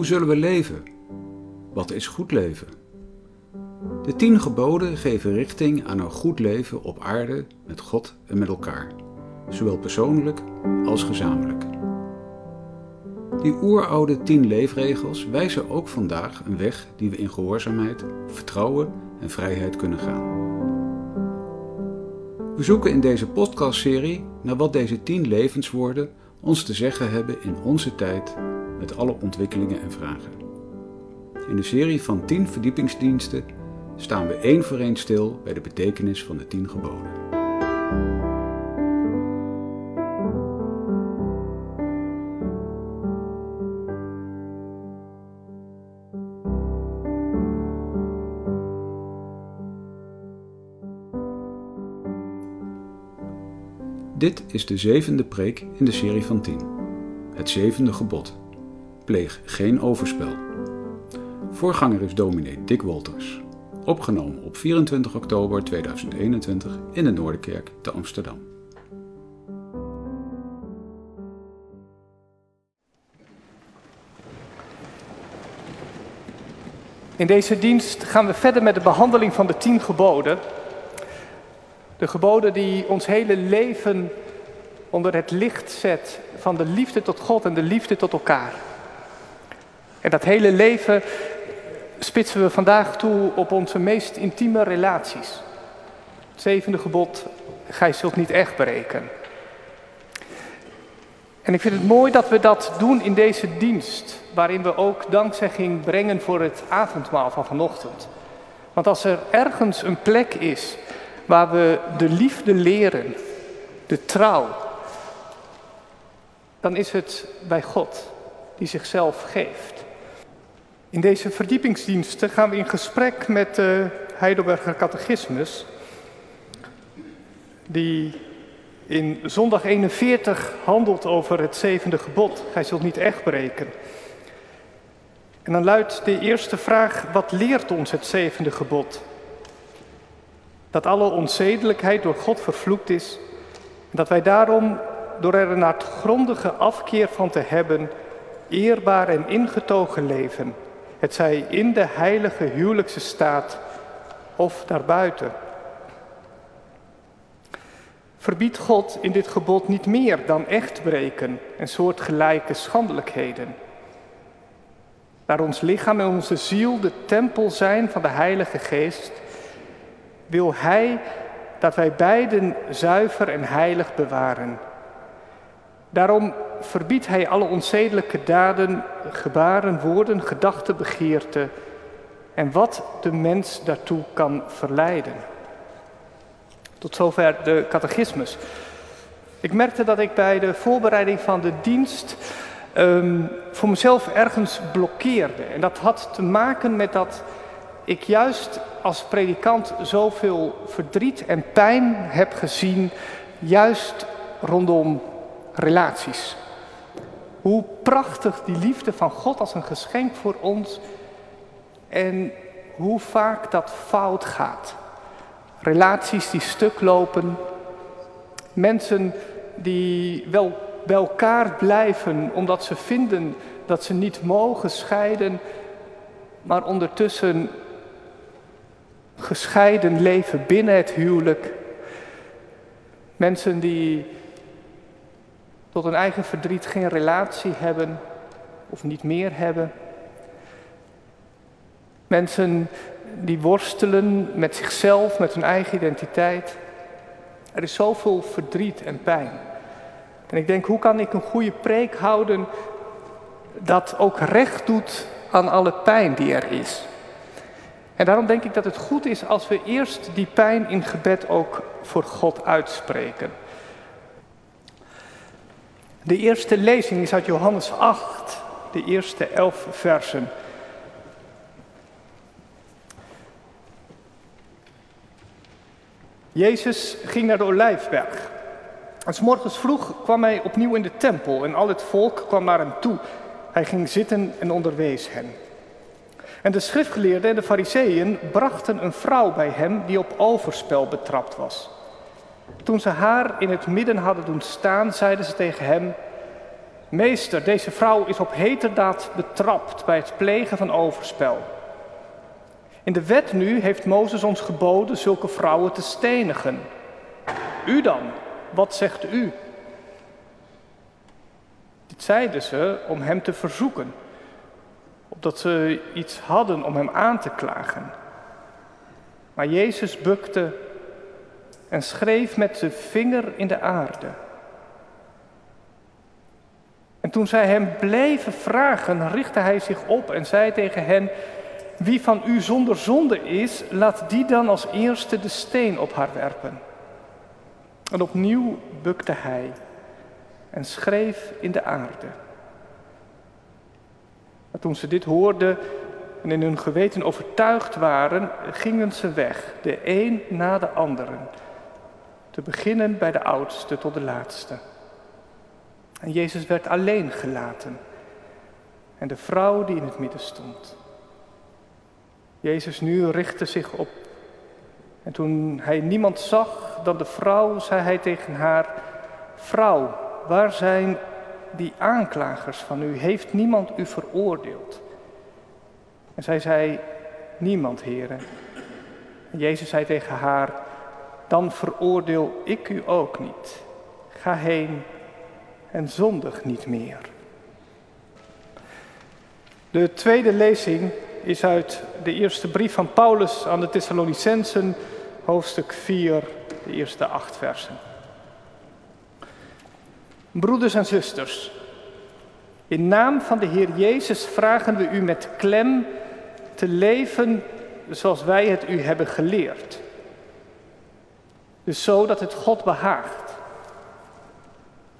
Hoe zullen we leven? Wat is goed leven? De tien geboden geven richting aan een goed leven op aarde met God en met elkaar, zowel persoonlijk als gezamenlijk. Die oeroude tien leefregels wijzen ook vandaag een weg die we in gehoorzaamheid, vertrouwen en vrijheid kunnen gaan. We zoeken in deze podcastserie naar wat deze tien levenswoorden ons te zeggen hebben in onze tijd met alle ontwikkelingen en vragen. In de serie van 10 verdiepingsdiensten staan we één voor één stil bij de betekenis van de 10 geboden. Dit is de zevende preek in de serie van 10. Het zevende gebod. Pleeg geen overspel. Voorganger is dominee Dick Wolters. Opgenomen op 24 oktober 2021 in de Noorderkerk te Amsterdam. In deze dienst gaan we verder met de behandeling van de tien geboden. De geboden die ons hele leven onder het licht zet van de liefde tot God en de liefde tot elkaar. En dat hele leven spitsen we vandaag toe op onze meest intieme relaties. Het zevende gebod, gij zult niet echt breken. En ik vind het mooi dat we dat doen in deze dienst, waarin we ook dankzegging brengen voor het avondmaal van vanochtend. Want als er ergens een plek is waar we de liefde leren, de trouw, dan is het bij God die zichzelf geeft. In deze verdiepingsdiensten gaan we in gesprek met de Heidelberger Catechismus, die in zondag 41 handelt over het zevende gebod. Gij zult niet echt breken. En dan luidt de eerste vraag, wat leert ons het zevende gebod? Dat alle onzedelijkheid door God vervloekt is en dat wij daarom door er een hartgrondige afkeer van te hebben, eerbaar en ingetogen leven, het zij in de heilige huwelijkse staat of daarbuiten. Verbiedt God in dit gebod niet meer dan echtbreken en soortgelijke schandelijkheden. Daar ons lichaam en onze ziel de tempel zijn van de Heilige Geest, wil Hij dat wij beiden zuiver en heilig bewaren. Daarom verbiedt Hij alle onzedelijke daden, gebaren, woorden, gedachten, begeerten en wat de mens daartoe kan verleiden. Tot zover de catechismus. Ik merkte dat ik bij de voorbereiding van de dienst um, voor mezelf ergens blokkeerde. En dat had te maken met dat ik juist als predikant zoveel verdriet en pijn heb gezien, juist rondom relaties. Hoe prachtig die liefde van God als een geschenk voor ons en hoe vaak dat fout gaat. Relaties die stuk lopen, mensen die wel bij elkaar blijven omdat ze vinden dat ze niet mogen scheiden, maar ondertussen gescheiden leven binnen het huwelijk. Mensen die tot hun eigen verdriet geen relatie hebben of niet meer hebben. Mensen die worstelen met zichzelf, met hun eigen identiteit. Er is zoveel verdriet en pijn. En ik denk, hoe kan ik een goede preek houden dat ook recht doet aan alle pijn die er is? En daarom denk ik dat het goed is als we eerst die pijn in gebed ook voor God uitspreken. De eerste lezing is uit Johannes 8, de eerste elf versen. Jezus ging naar de Olijfberg. En s morgens vroeg kwam hij opnieuw in de tempel en al het volk kwam naar hem toe. Hij ging zitten en onderwees hen. En de schriftgeleerden en de fariseeën brachten een vrouw bij hem die op overspel betrapt was. Toen ze haar in het midden hadden doen staan, zeiden ze tegen hem: Meester, deze vrouw is op heterdaad betrapt bij het plegen van overspel. In de wet nu heeft Mozes ons geboden zulke vrouwen te stenigen. U dan, wat zegt u? Dit zeiden ze om hem te verzoeken, opdat ze iets hadden om hem aan te klagen. Maar Jezus bukte en schreef met zijn vinger in de aarde. En toen zij hem bleven vragen, richtte hij zich op en zei tegen hen: Wie van u zonder zonde is, laat die dan als eerste de steen op haar werpen. En opnieuw bukte hij en schreef in de aarde. Maar toen ze dit hoorden en in hun geweten overtuigd waren, gingen ze weg, de een na de andere, te beginnen bij de oudste tot de laatste. En Jezus werd alleen gelaten en de vrouw die in het midden stond. Jezus nu richtte zich op en toen hij niemand zag dan de vrouw, zei hij tegen haar, vrouw, waar zijn die aanklagers van u? Heeft niemand u veroordeeld? En zij zei, niemand, heren. En Jezus zei tegen haar, dan veroordeel ik u ook niet. Ga heen en zondig niet meer. De tweede lezing is uit de eerste brief van Paulus aan de Thessalonicensen, hoofdstuk 4, de eerste acht versen. Broeders en zusters, in naam van de Heer Jezus vragen we u met klem te leven zoals wij het u hebben geleerd. Dus zo dat het God behaagt.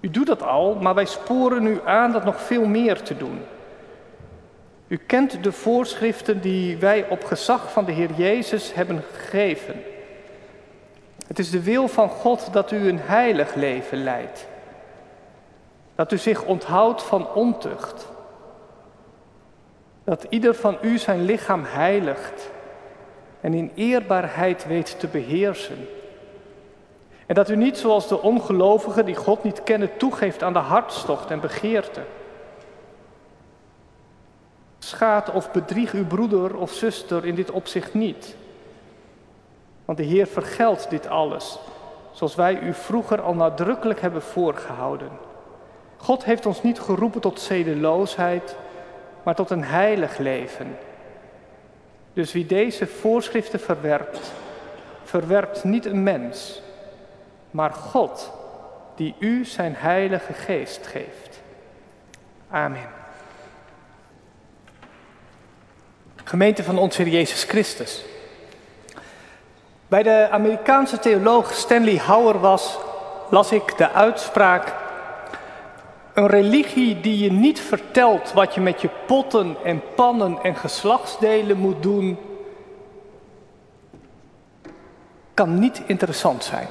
U doet dat al, maar wij sporen u aan dat nog veel meer te doen. U kent de voorschriften die wij op gezag van de Heer Jezus hebben gegeven. Het is de wil van God dat u een heilig leven leidt. Dat u zich onthoudt van ontucht. Dat ieder van u zijn lichaam heiligt en in eerbaarheid weet te beheersen. En dat u niet zoals de ongelovigen die God niet kennen toegeeft aan de hartstocht en begeerte. Schaat of bedrieg uw broeder of zuster in dit opzicht niet. Want de Heer vergeldt dit alles, zoals wij u vroeger al nadrukkelijk hebben voorgehouden. God heeft ons niet geroepen tot zedeloosheid, maar tot een heilig leven. Dus wie deze voorschriften verwerpt, verwerpt niet een mens, maar God, die u zijn heilige geest geeft. Amen. Gemeente van onze Heer Jezus Christus. Bij de Amerikaanse theoloog Stanley Hauer was, las ik de uitspraak: Een religie die je niet vertelt wat je met je potten en pannen en geslachtsdelen moet doen, kan niet interessant zijn.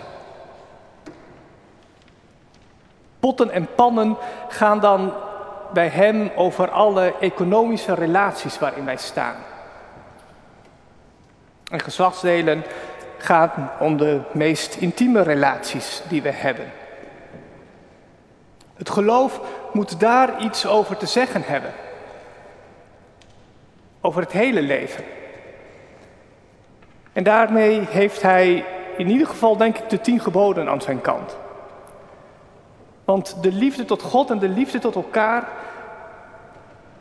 Potten en pannen gaan dan bij hem over alle economische relaties waarin wij staan. En geslachtsdelen gaan om de meest intieme relaties die we hebben. Het geloof moet daar iets over te zeggen hebben. Over het hele leven. En daarmee heeft hij in ieder geval, denk ik, de tien geboden aan zijn kant. Want de liefde tot God en de liefde tot elkaar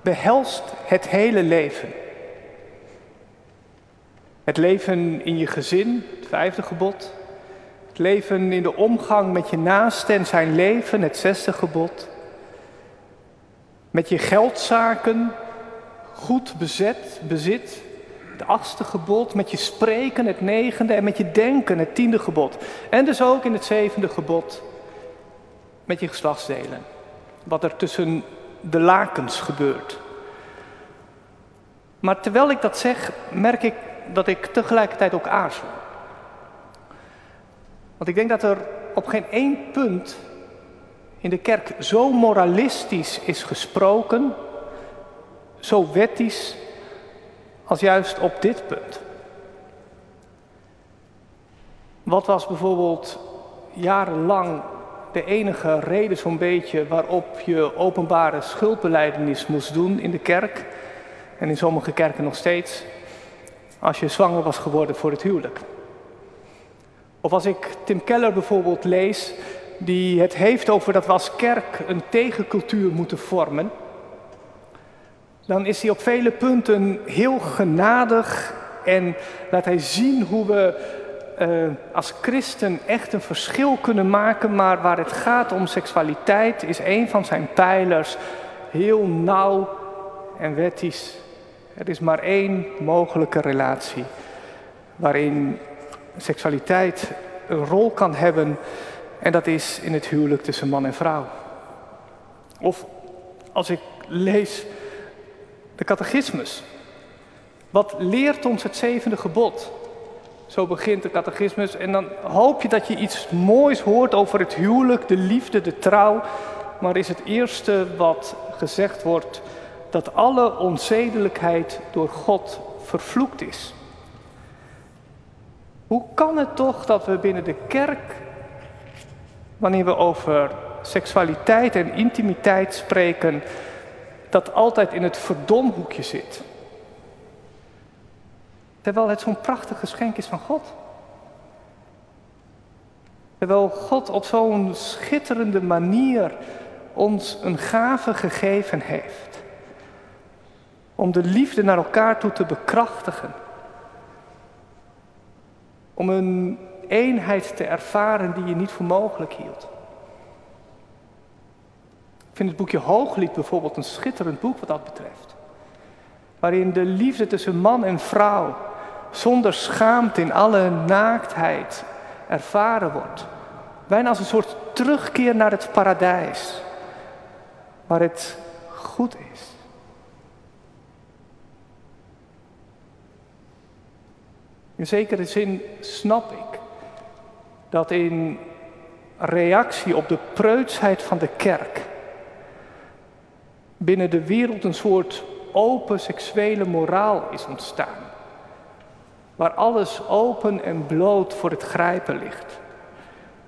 behelst het hele leven. Het leven in je gezin, het vijfde gebod. Het leven in de omgang met je naaste en zijn leven, het zesde gebod. Met je geldzaken, goed bezet, bezit, het achtste gebod. Met je spreken, het negende. En met je denken, het tiende gebod. En dus ook in het zevende gebod, met je geslachtsdelen. Wat er tussen de lakens gebeurt. Maar terwijl ik dat zeg, merk ik dat ik tegelijkertijd ook aarzel. Want ik denk dat er op geen één punt in de kerk zo moralistisch is gesproken, zo wettisch, als juist op dit punt. Wat was bijvoorbeeld jarenlang de enige reden zo'n beetje waarop je openbare schuldbeleidenis moest doen in de kerk. En in sommige kerken nog steeds. Als je zwanger was geworden voor het huwelijk. Of als ik Tim Keller bijvoorbeeld lees, die het heeft over dat we als kerk een tegencultuur moeten vormen. Dan is hij op vele punten heel genadig en laat hij zien hoe we uh, als christen echt een verschil kunnen maken, maar waar het gaat om seksualiteit is een van zijn pijlers heel nauw en wettisch. Er is maar één mogelijke relatie waarin seksualiteit een rol kan hebben en dat is in het huwelijk tussen man en vrouw. Of als ik lees de catechismus. Wat leert ons het zevende gebod? Zo begint de catechismus. En dan hoop je dat je iets moois hoort over het huwelijk, de liefde, de trouw. Maar is het eerste wat gezegd wordt dat alle onzedelijkheid door God vervloekt is. Hoe kan het toch dat we binnen de kerk, wanneer we over seksualiteit en intimiteit spreken, dat altijd in het verdomhoekje zit? Terwijl het zo'n prachtig geschenk is van God. Terwijl God op zo'n schitterende manier ons een gave gegeven heeft. Om de liefde naar elkaar toe te bekrachtigen. Om een eenheid te ervaren die je niet voor mogelijk hield. Ik vind het boekje Hooglied bijvoorbeeld een schitterend boek wat dat betreft. Waarin de liefde tussen man en vrouw zonder schaamte in alle naaktheid ervaren wordt. Bijna als een soort terugkeer naar het paradijs, waar het goed is. In zekere zin snap ik dat in reactie op de preutsheid van de kerk binnen de wereld een soort open seksuele moraal is ontstaan waar alles open en bloot voor het grijpen ligt.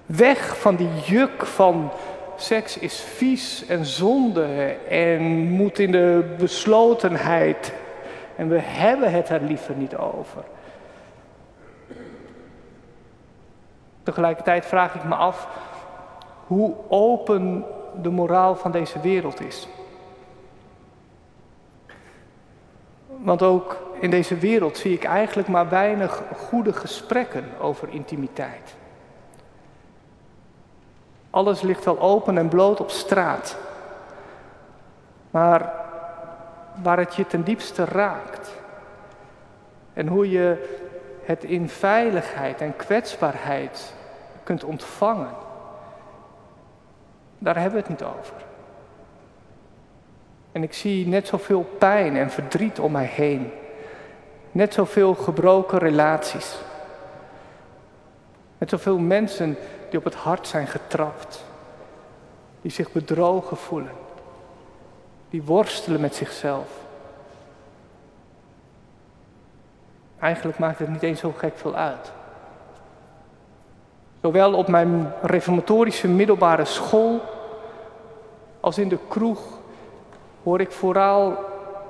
Weg van die juk van seks is vies en zonde en moet in de beslotenheid en we hebben het er liever niet over. Tegelijkertijd vraag ik me af hoe open de moraal van deze wereld is. Want ook in deze wereld zie ik eigenlijk maar weinig goede gesprekken over intimiteit. Alles ligt wel open en bloot op straat. Maar waar het je ten diepste raakt en hoe je het in veiligheid en kwetsbaarheid kunt ontvangen, daar hebben we het niet over. En ik zie net zoveel pijn en verdriet om mij heen. Net zoveel gebroken relaties. Net zoveel mensen die op het hart zijn getrapt. Die zich bedrogen voelen. Die worstelen met zichzelf. Eigenlijk maakt het niet eens zo gek veel uit. Zowel op mijn reformatorische middelbare school als in de kroeg hoor ik vooral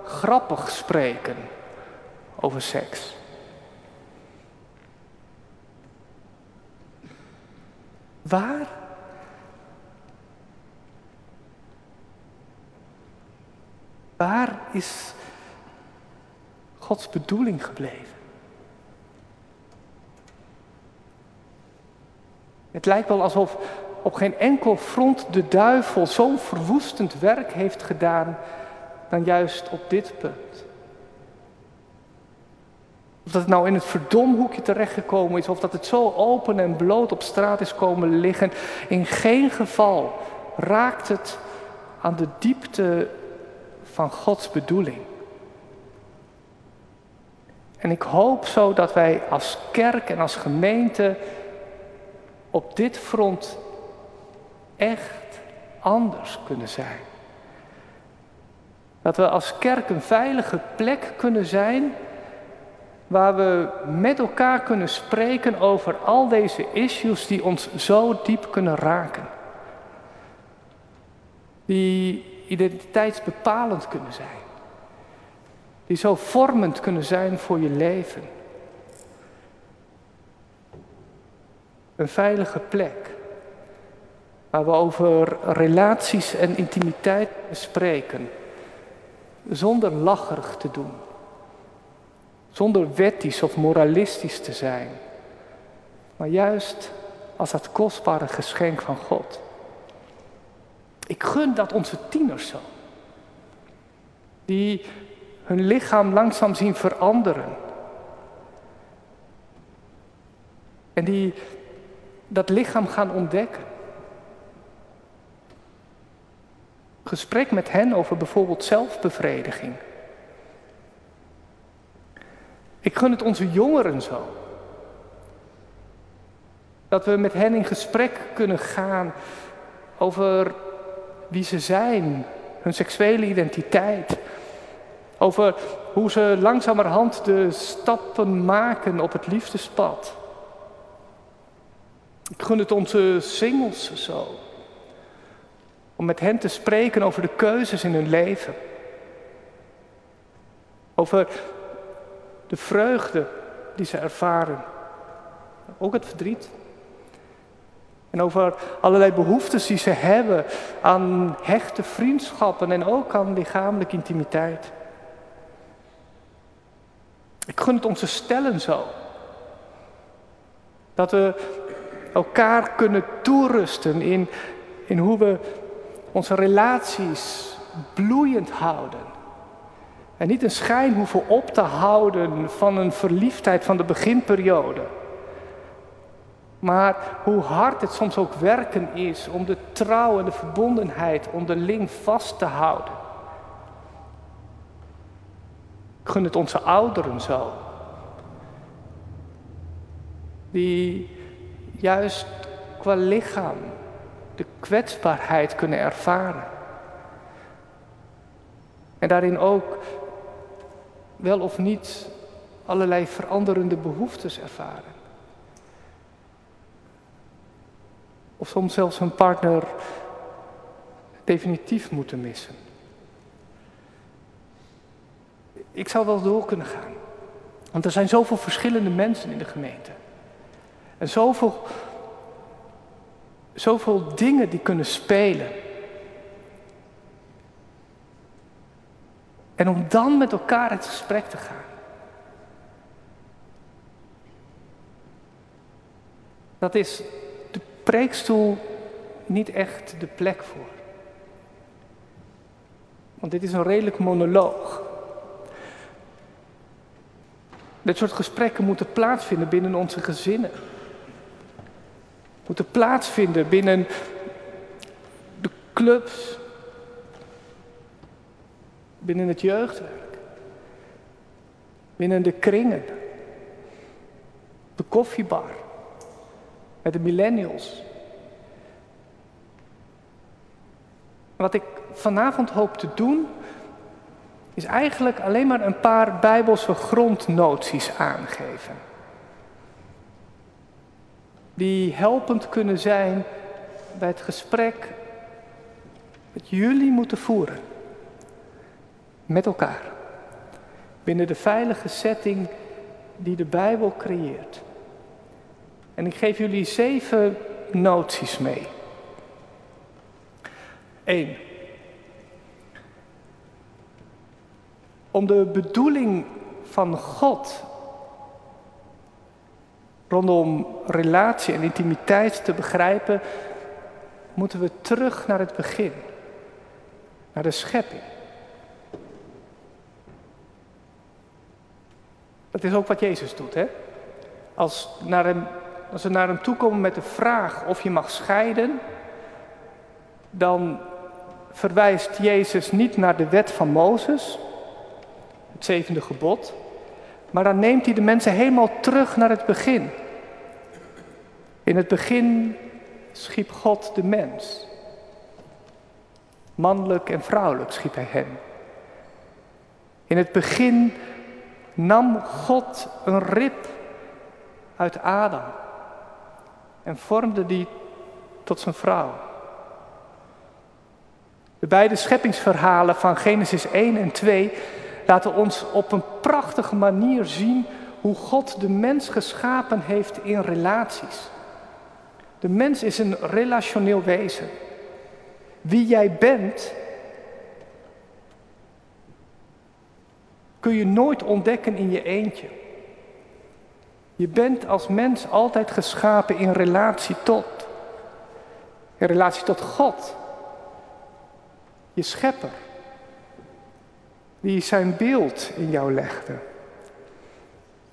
grappig spreken over seks. Waar? Waar is Gods bedoeling gebleven? Het lijkt wel alsof op geen enkel front de duivel zo'n verwoestend werk heeft gedaan dan juist op dit punt. Of dat het nou in het verdomhoekje terechtgekomen is, of dat het zo open en bloot op straat is komen liggen. In geen geval raakt het aan de diepte van Gods bedoeling. En ik hoop zo dat wij als kerk en als gemeente op dit front echt anders kunnen zijn. Dat we als kerk een veilige plek kunnen zijn waar we met elkaar kunnen spreken over al deze issues die ons zo diep kunnen raken. die identiteitsbepalend kunnen zijn, die zo vormend kunnen zijn voor je leven. Een veilige plek waar we over relaties en intimiteit spreken, zonder lacherig te doen, zonder wettisch of moralistisch te zijn, maar juist als dat kostbare geschenk van God. Ik gun dat onze tieners zo, die hun lichaam langzaam zien veranderen. En die dat lichaam gaan ontdekken. Gesprek met hen over bijvoorbeeld zelfbevrediging. Ik gun het onze jongeren zo. Dat we met hen in gesprek kunnen gaan over wie ze zijn, hun seksuele identiteit. Over hoe ze langzamerhand de stappen maken op het liefdespad. Ik gun het onze singles zo. Om met hen te spreken over de keuzes in hun leven. Over de vreugde die ze ervaren. Ook het verdriet. En over allerlei behoeftes die ze hebben aan hechte vriendschappen en ook aan lichamelijke intimiteit. Ik gun het onze stellen zo. Dat we elkaar kunnen toerusten in, in hoe we onze relaties bloeiend houden. En niet een schijn hoeven op te houden van een verliefdheid van de beginperiode. Maar hoe hard het soms ook werken is om de trouw en de verbondenheid onderling vast te houden. Ik gun het onze ouderen zo. Die juist qua lichaam de kwetsbaarheid kunnen ervaren. En daarin ook wel of niet allerlei veranderende behoeftes ervaren. Of soms zelfs hun partner definitief moeten missen. Ik zou wel door kunnen gaan. Want er zijn zoveel verschillende mensen in de gemeente. En zoveel, zoveel dingen die kunnen spelen. En om dan met elkaar het gesprek te gaan. Dat is de preekstoel niet echt de plek voor. Want dit is een redelijk monoloog. Dit soort gesprekken moeten plaatsvinden binnen onze gezinnen moeten plaatsvinden binnen de clubs, binnen het jeugdwerk, binnen de kringen, de koffiebar, met de millennials. Wat ik vanavond hoop te doen, is eigenlijk alleen maar een paar bijbelse grondnoties aangeven. Die helpend kunnen zijn bij het gesprek dat jullie moeten voeren met elkaar. Binnen de veilige setting die de Bijbel creëert. En ik geef jullie zeven noties mee. Eén. Om de bedoeling van God rondom relatie en intimiteit te begrijpen, moeten we terug naar het begin, naar de schepping. Dat is ook wat Jezus doet, hè? Als, naar hem, als we naar hem toe komen met de vraag of je mag scheiden, dan verwijst Jezus niet naar de wet van Mozes, het zevende gebod, maar dan neemt hij de mensen helemaal terug naar het begin. In het begin schiep God de mens. Mannelijk en vrouwelijk schiep hij hen. In het begin nam God een rib uit Adam en vormde die tot zijn vrouw. De beide scheppingsverhalen van Genesis 1 en 2 laten ons op een prachtige manier zien hoe God de mens geschapen heeft in relaties. De mens is een relationeel wezen. Wie jij bent, kun je nooit ontdekken in je eentje. Je bent als mens altijd geschapen in relatie tot. In relatie tot God. Je schepper. Die zijn beeld in jou legde.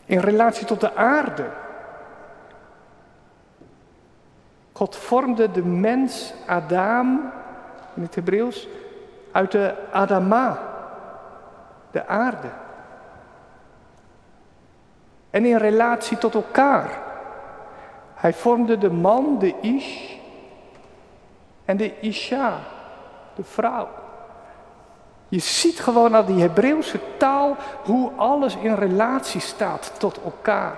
In relatie tot de aarde. God vormde de mens Adam, in het Hebreeuws, uit de Adama, de aarde. En in relatie tot elkaar. Hij vormde de man, de Ish, en de Isha, de vrouw. Je ziet gewoon aan die Hebreeuwse taal hoe alles in relatie staat tot elkaar.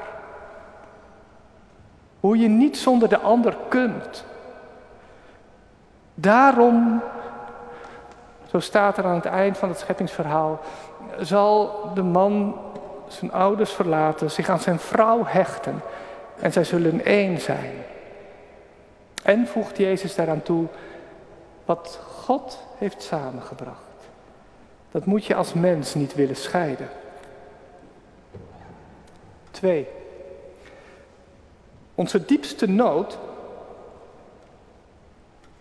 Hoe je niet zonder de ander kunt. Daarom, zo staat er aan het eind van het scheppingsverhaal, zal de man zijn ouders verlaten, zich aan zijn vrouw hechten en zij zullen één zijn. En voegt Jezus daaraan toe, wat God heeft samengebracht. Dat moet je als mens niet willen scheiden. Twee. Onze diepste nood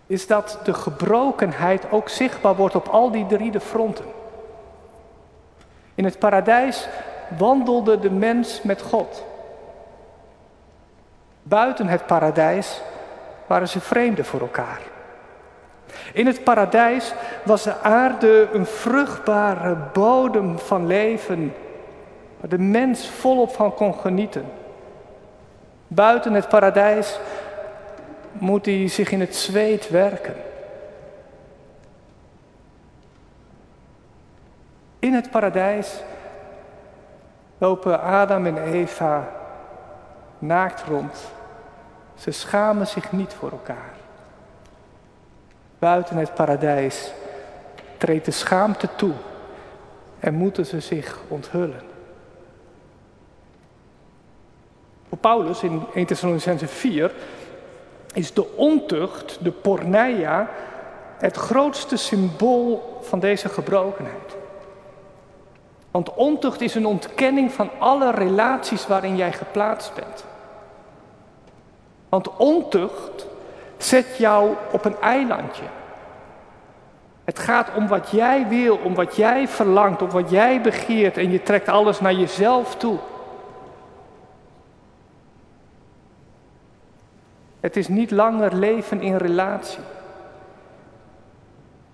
is dat de gebrokenheid ook zichtbaar wordt op al die drie de fronten. In het paradijs wandelde de mens met God. Buiten het paradijs waren ze vreemden voor elkaar. In het paradijs was de aarde een vruchtbare bodem van leven, waar de mens volop van kon genieten. Buiten het paradijs moet hij zich in het zweet werken. In het paradijs lopen Adam en Eva naakt rond. Ze schamen zich niet voor elkaar. Buiten het paradijs treedt de schaamte toe en moeten ze zich onthullen. Voor Paulus in 1 Thessalonicense 4 is de ontucht, de porneia, het grootste symbool van deze gebrokenheid. Want ontucht is een ontkenning van alle relaties waarin jij geplaatst bent. Want ontucht zet jou op een eilandje. Het gaat om wat jij wil, om wat jij verlangt, om wat jij begeert en je trekt alles naar jezelf toe. Het is niet langer leven in relatie.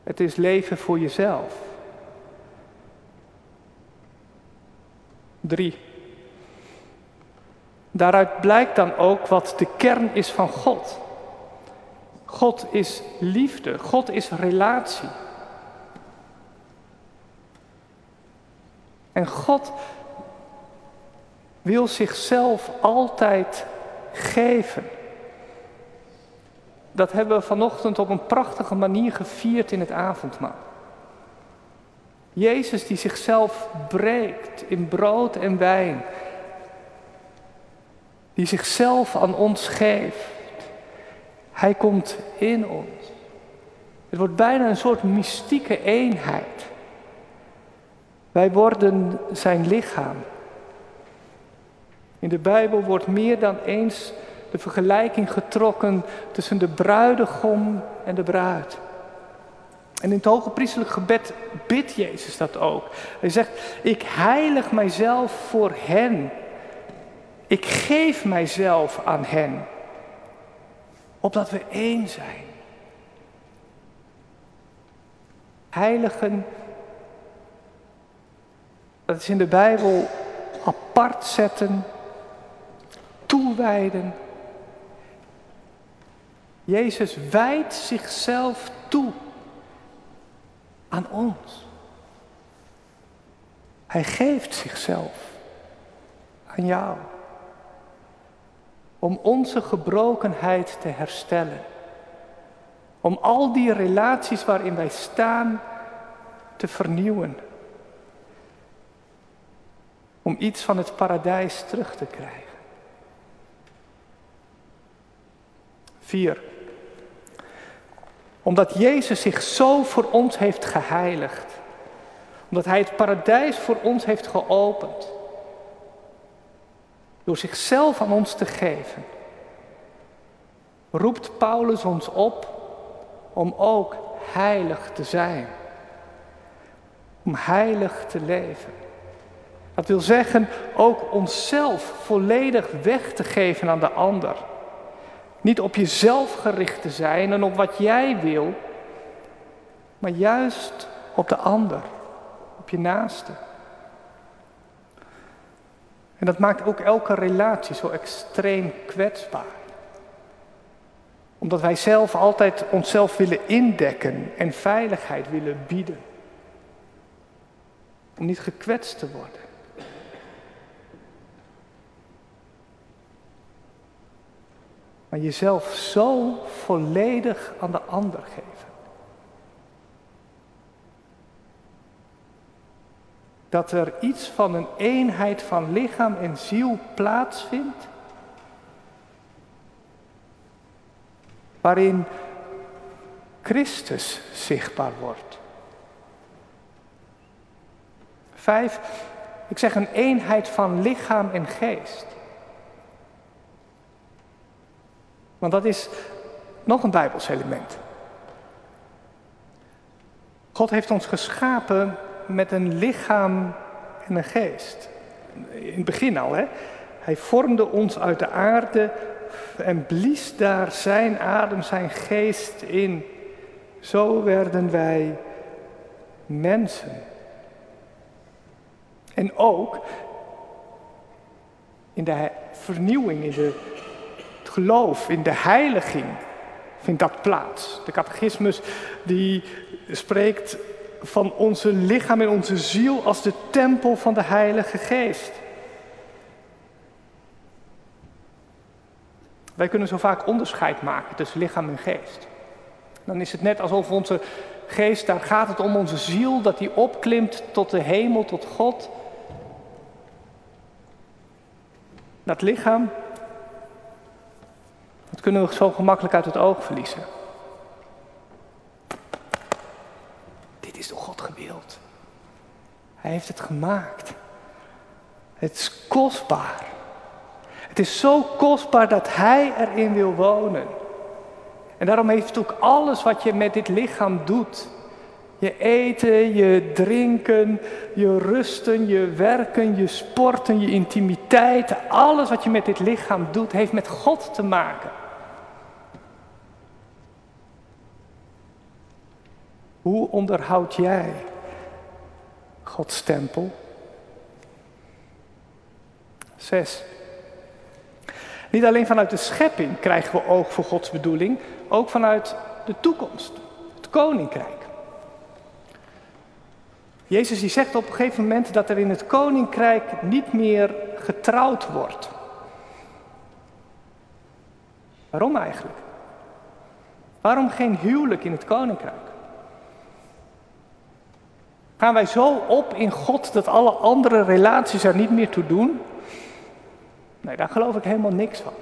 Het is leven voor jezelf. Drie. Daaruit blijkt dan ook wat de kern is van God. God is liefde, God is relatie. En God wil zichzelf altijd geven. Dat hebben we vanochtend op een prachtige manier gevierd in het avondmaal. Jezus die zichzelf breekt in brood en wijn. Die zichzelf aan ons geeft. Hij komt in ons. Het wordt bijna een soort mystieke eenheid. Wij worden zijn lichaam. In de Bijbel wordt meer dan eens de vergelijking getrokken tussen de bruidegom en de bruid. En in het hoge priestelijk gebed bidt Jezus dat ook. Hij zegt, ik heilig mijzelf voor hen. Ik geef mijzelf aan hen. Opdat we één zijn. Heiligen, dat is in de Bijbel apart zetten, toewijden. Jezus wijdt zichzelf toe aan ons. Hij geeft zichzelf aan jou. Om onze gebrokenheid te herstellen. Om al die relaties waarin wij staan te vernieuwen. Om iets van het paradijs terug te krijgen. Vier. Omdat Jezus zich zo voor ons heeft geheiligd. Omdat Hij het paradijs voor ons heeft geopend. Door zichzelf aan ons te geven. Roept Paulus ons op om ook heilig te zijn. Om heilig te leven. Dat wil zeggen ook onszelf volledig weg te geven aan de ander. Niet op jezelf gericht te zijn en op wat jij wil, maar juist op de ander, op je naaste. En dat maakt ook elke relatie zo extreem kwetsbaar. Omdat wij zelf altijd onszelf willen indekken en veiligheid willen bieden. Om niet gekwetst te worden. Maar jezelf zo volledig aan de ander geven. Dat er iets van een eenheid van lichaam en ziel plaatsvindt, waarin Christus zichtbaar wordt. Vijf, ik zeg een eenheid van lichaam en geest. Want dat is nog een Bijbels element. God heeft ons geschapen met een lichaam en een geest. In het begin al, hè? Hij vormde ons uit de aarde en blies daar zijn adem, zijn geest in. Zo werden wij mensen. En ook in de vernieuwing, in de geloof, in de heiliging, vindt dat plaats. De catechismus die spreekt van onze lichaam en onze ziel als de tempel van de Heilige Geest. Wij kunnen zo vaak onderscheid maken tussen lichaam en geest. Dan is het net alsof onze geest, daar gaat het om onze ziel, dat die opklimt tot de hemel, tot God. Dat lichaam, dat kunnen we zo gemakkelijk uit het oog verliezen. Dit is door God gewild. Hij heeft het gemaakt. Het is kostbaar. Het is zo kostbaar dat Hij erin wil wonen. En daarom heeft ook alles wat je met dit lichaam doet. Je eten, je drinken, je rusten, je werken, je sporten, je intimiteit. Alles wat je met dit lichaam doet, heeft met God te maken. Hoe onderhoud jij Gods tempel? Zes. Niet alleen vanuit de schepping krijgen we oog voor Gods bedoeling, ook vanuit de toekomst, het koninkrijk. Jezus die zegt op een gegeven moment dat er in het koninkrijk niet meer getrouwd wordt. Waarom eigenlijk? Waarom geen huwelijk in het koninkrijk? Gaan wij zo op in God dat alle andere relaties er niet meer toe doen? Nee, daar geloof ik helemaal niks van.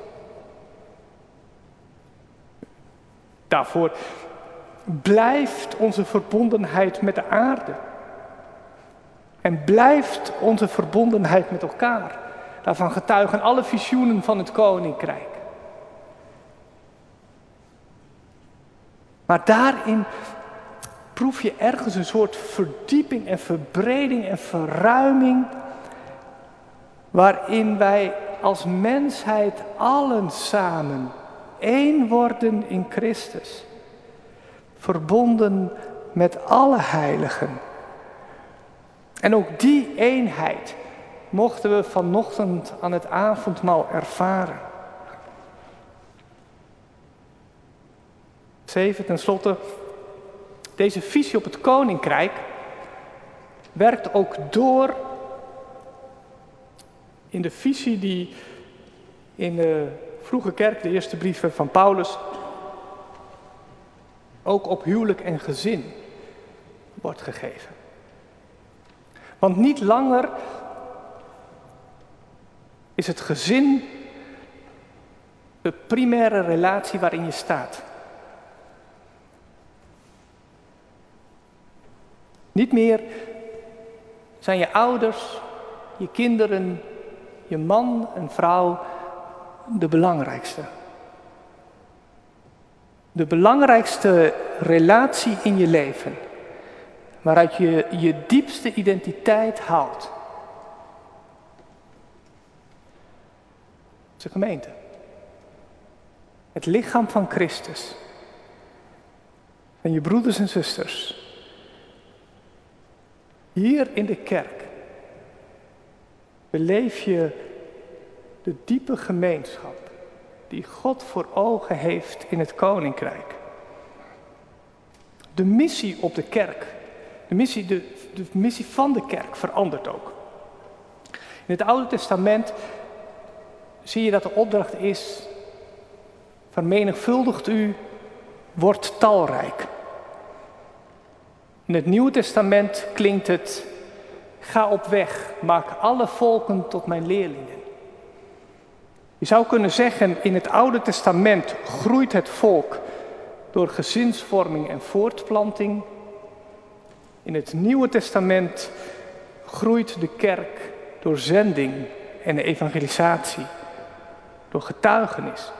Daarvoor blijft onze verbondenheid met de aarde. En blijft onze verbondenheid met elkaar. Daarvan getuigen alle visioenen van het koninkrijk. Maar daarin proef je ergens een soort verdieping en verbreding en verruiming. Waarin wij als mensheid allen samen één worden in Christus. Verbonden met alle heiligen. En ook die eenheid mochten we vanochtend aan het avondmaal ervaren. Zeven, tenslotte, deze visie op het koninkrijk werkt ook door in de visie die in de vroege kerk, de eerste brieven van Paulus, ook op huwelijk en gezin wordt gegeven. Want niet langer is het gezin de primaire relatie waarin je staat. Niet meer zijn je ouders, je kinderen, je man en vrouw de belangrijkste. De belangrijkste relatie in je leven, waaruit je je diepste identiteit haalt. de gemeente. Het lichaam van Christus. Van je broeders en zusters. Hier in de kerk beleef je de diepe gemeenschap die God voor ogen heeft in het koninkrijk. De missie op de kerk, de missie, de, de missie van de kerk verandert ook. In het Oude Testament zie je dat de opdracht is: vermenigvuldigt u, wordt talrijk. In het Nieuwe Testament klinkt het: ga op weg, maak alle volken tot mijn leerlingen. Je zou kunnen zeggen, in het Oude Testament groeit het volk door gezinsvorming en voortplanting. In het Nieuwe Testament groeit de kerk door zending en evangelisatie, door getuigenis.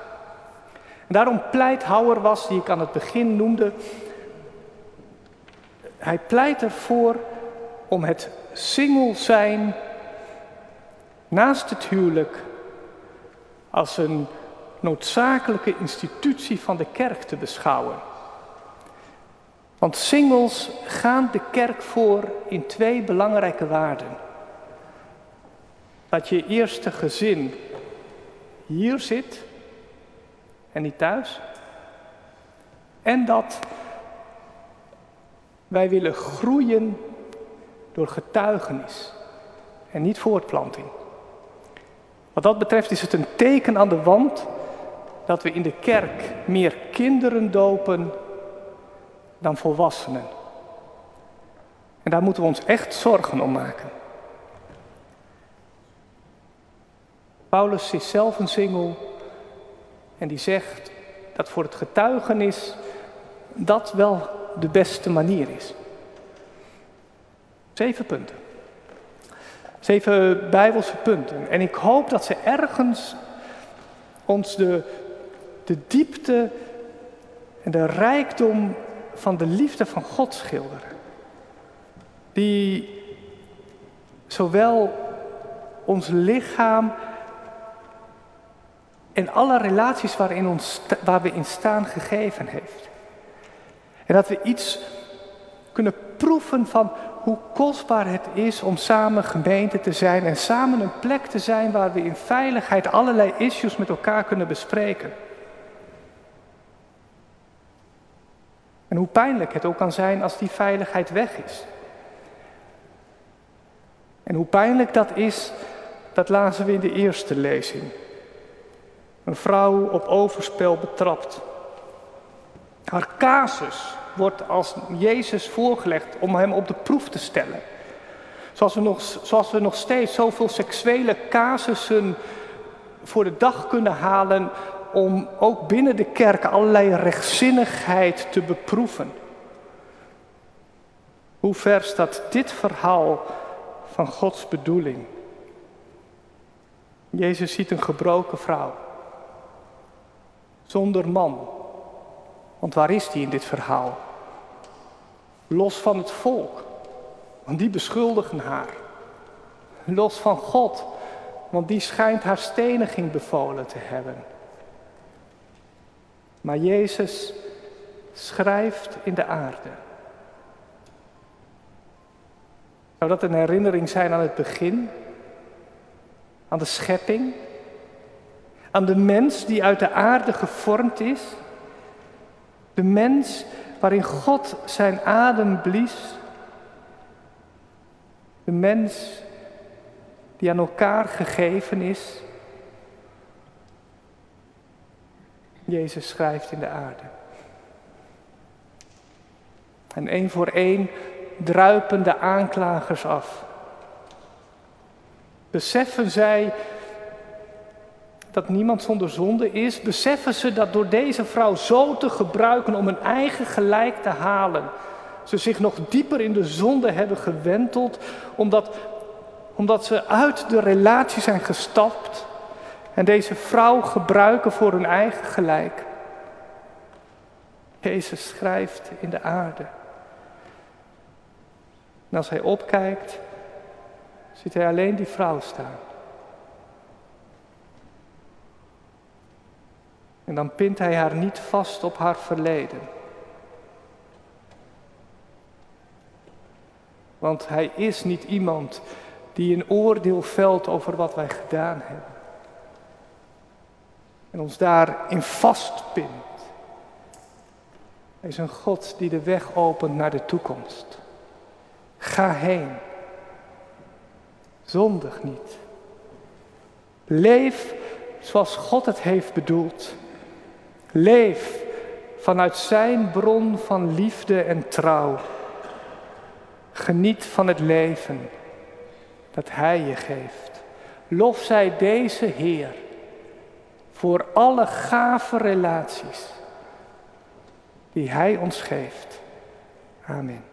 En daarom pleit was, die ik aan het begin noemde, hij pleit ervoor om het single zijn naast het huwelijk als een noodzakelijke institutie van de kerk te beschouwen. Want singles gaan de kerk voor in twee belangrijke waarden. Dat je eerste gezin hier zit en niet thuis. En dat wij willen groeien door getuigenis en niet voortplanting. Wat dat betreft is het een teken aan de wand dat we in de kerk meer kinderen dopen dan volwassenen. En daar moeten we ons echt zorgen om maken. Paulus is zelf een singel en die zegt dat voor het getuigenis dat wel de beste manier is. Zeven punten. Zeven bijbelse punten. En ik hoop dat ze ergens ons de, de diepte en de rijkdom van de liefde van God schilderen. Die zowel ons lichaam en alle relaties waarin ons, waar we in staan gegeven heeft. En dat we iets kunnen proeven van hoe kostbaar het is om samen gemeente te zijn en samen een plek te zijn waar we in veiligheid allerlei issues met elkaar kunnen bespreken. En hoe pijnlijk het ook kan zijn als die veiligheid weg is. En hoe pijnlijk dat is, dat lazen we in de eerste lezing. Een vrouw op overspel betrapt. Haar casus wordt als Jezus voorgelegd om hem op de proef te stellen. Zoals we nog, zoals we nog steeds zoveel seksuele casussen voor de dag kunnen halen om ook binnen de kerk allerlei rechtzinnigheid te beproeven. Hoe ver staat dit verhaal van Gods bedoeling? Jezus ziet een gebroken vrouw, zonder man, want waar is die in dit verhaal? Los van het volk, want die beschuldigen haar. Los van God, want die schijnt haar steniging bevolen te hebben. Maar Jezus schrijft in de aarde. Zou dat een herinnering zijn aan het begin? Aan de schepping? Aan de mens die uit de aarde gevormd is? De mens waarin God zijn adem blies. De mens die aan elkaar gegeven is. Jezus schrijft in de aarde. En één voor één druipen de aanklagers af. Beseffen zij dat niemand zonder zonde is? Beseffen ze dat door deze vrouw zo te gebruiken om hun eigen gelijk te halen, ze zich nog dieper in de zonde hebben gewenteld, omdat, omdat ze uit de relatie zijn gestapt en deze vrouw gebruiken voor hun eigen gelijk? Jezus schrijft in de aarde. En als hij opkijkt, ziet hij alleen die vrouw staan. En dan pint hij haar niet vast op haar verleden. Want hij is niet iemand die een oordeel velt over wat wij gedaan hebben. En ons daarin vastpint. Hij is een God die de weg opent naar de toekomst. Ga heen. Zondig niet. Leef zoals God het heeft bedoeld. Leef vanuit Zijn bron van liefde en trouw. Geniet van het leven dat Hij je geeft. Lof zij deze Heer voor alle gave relaties die Hij ons geeft. Amen.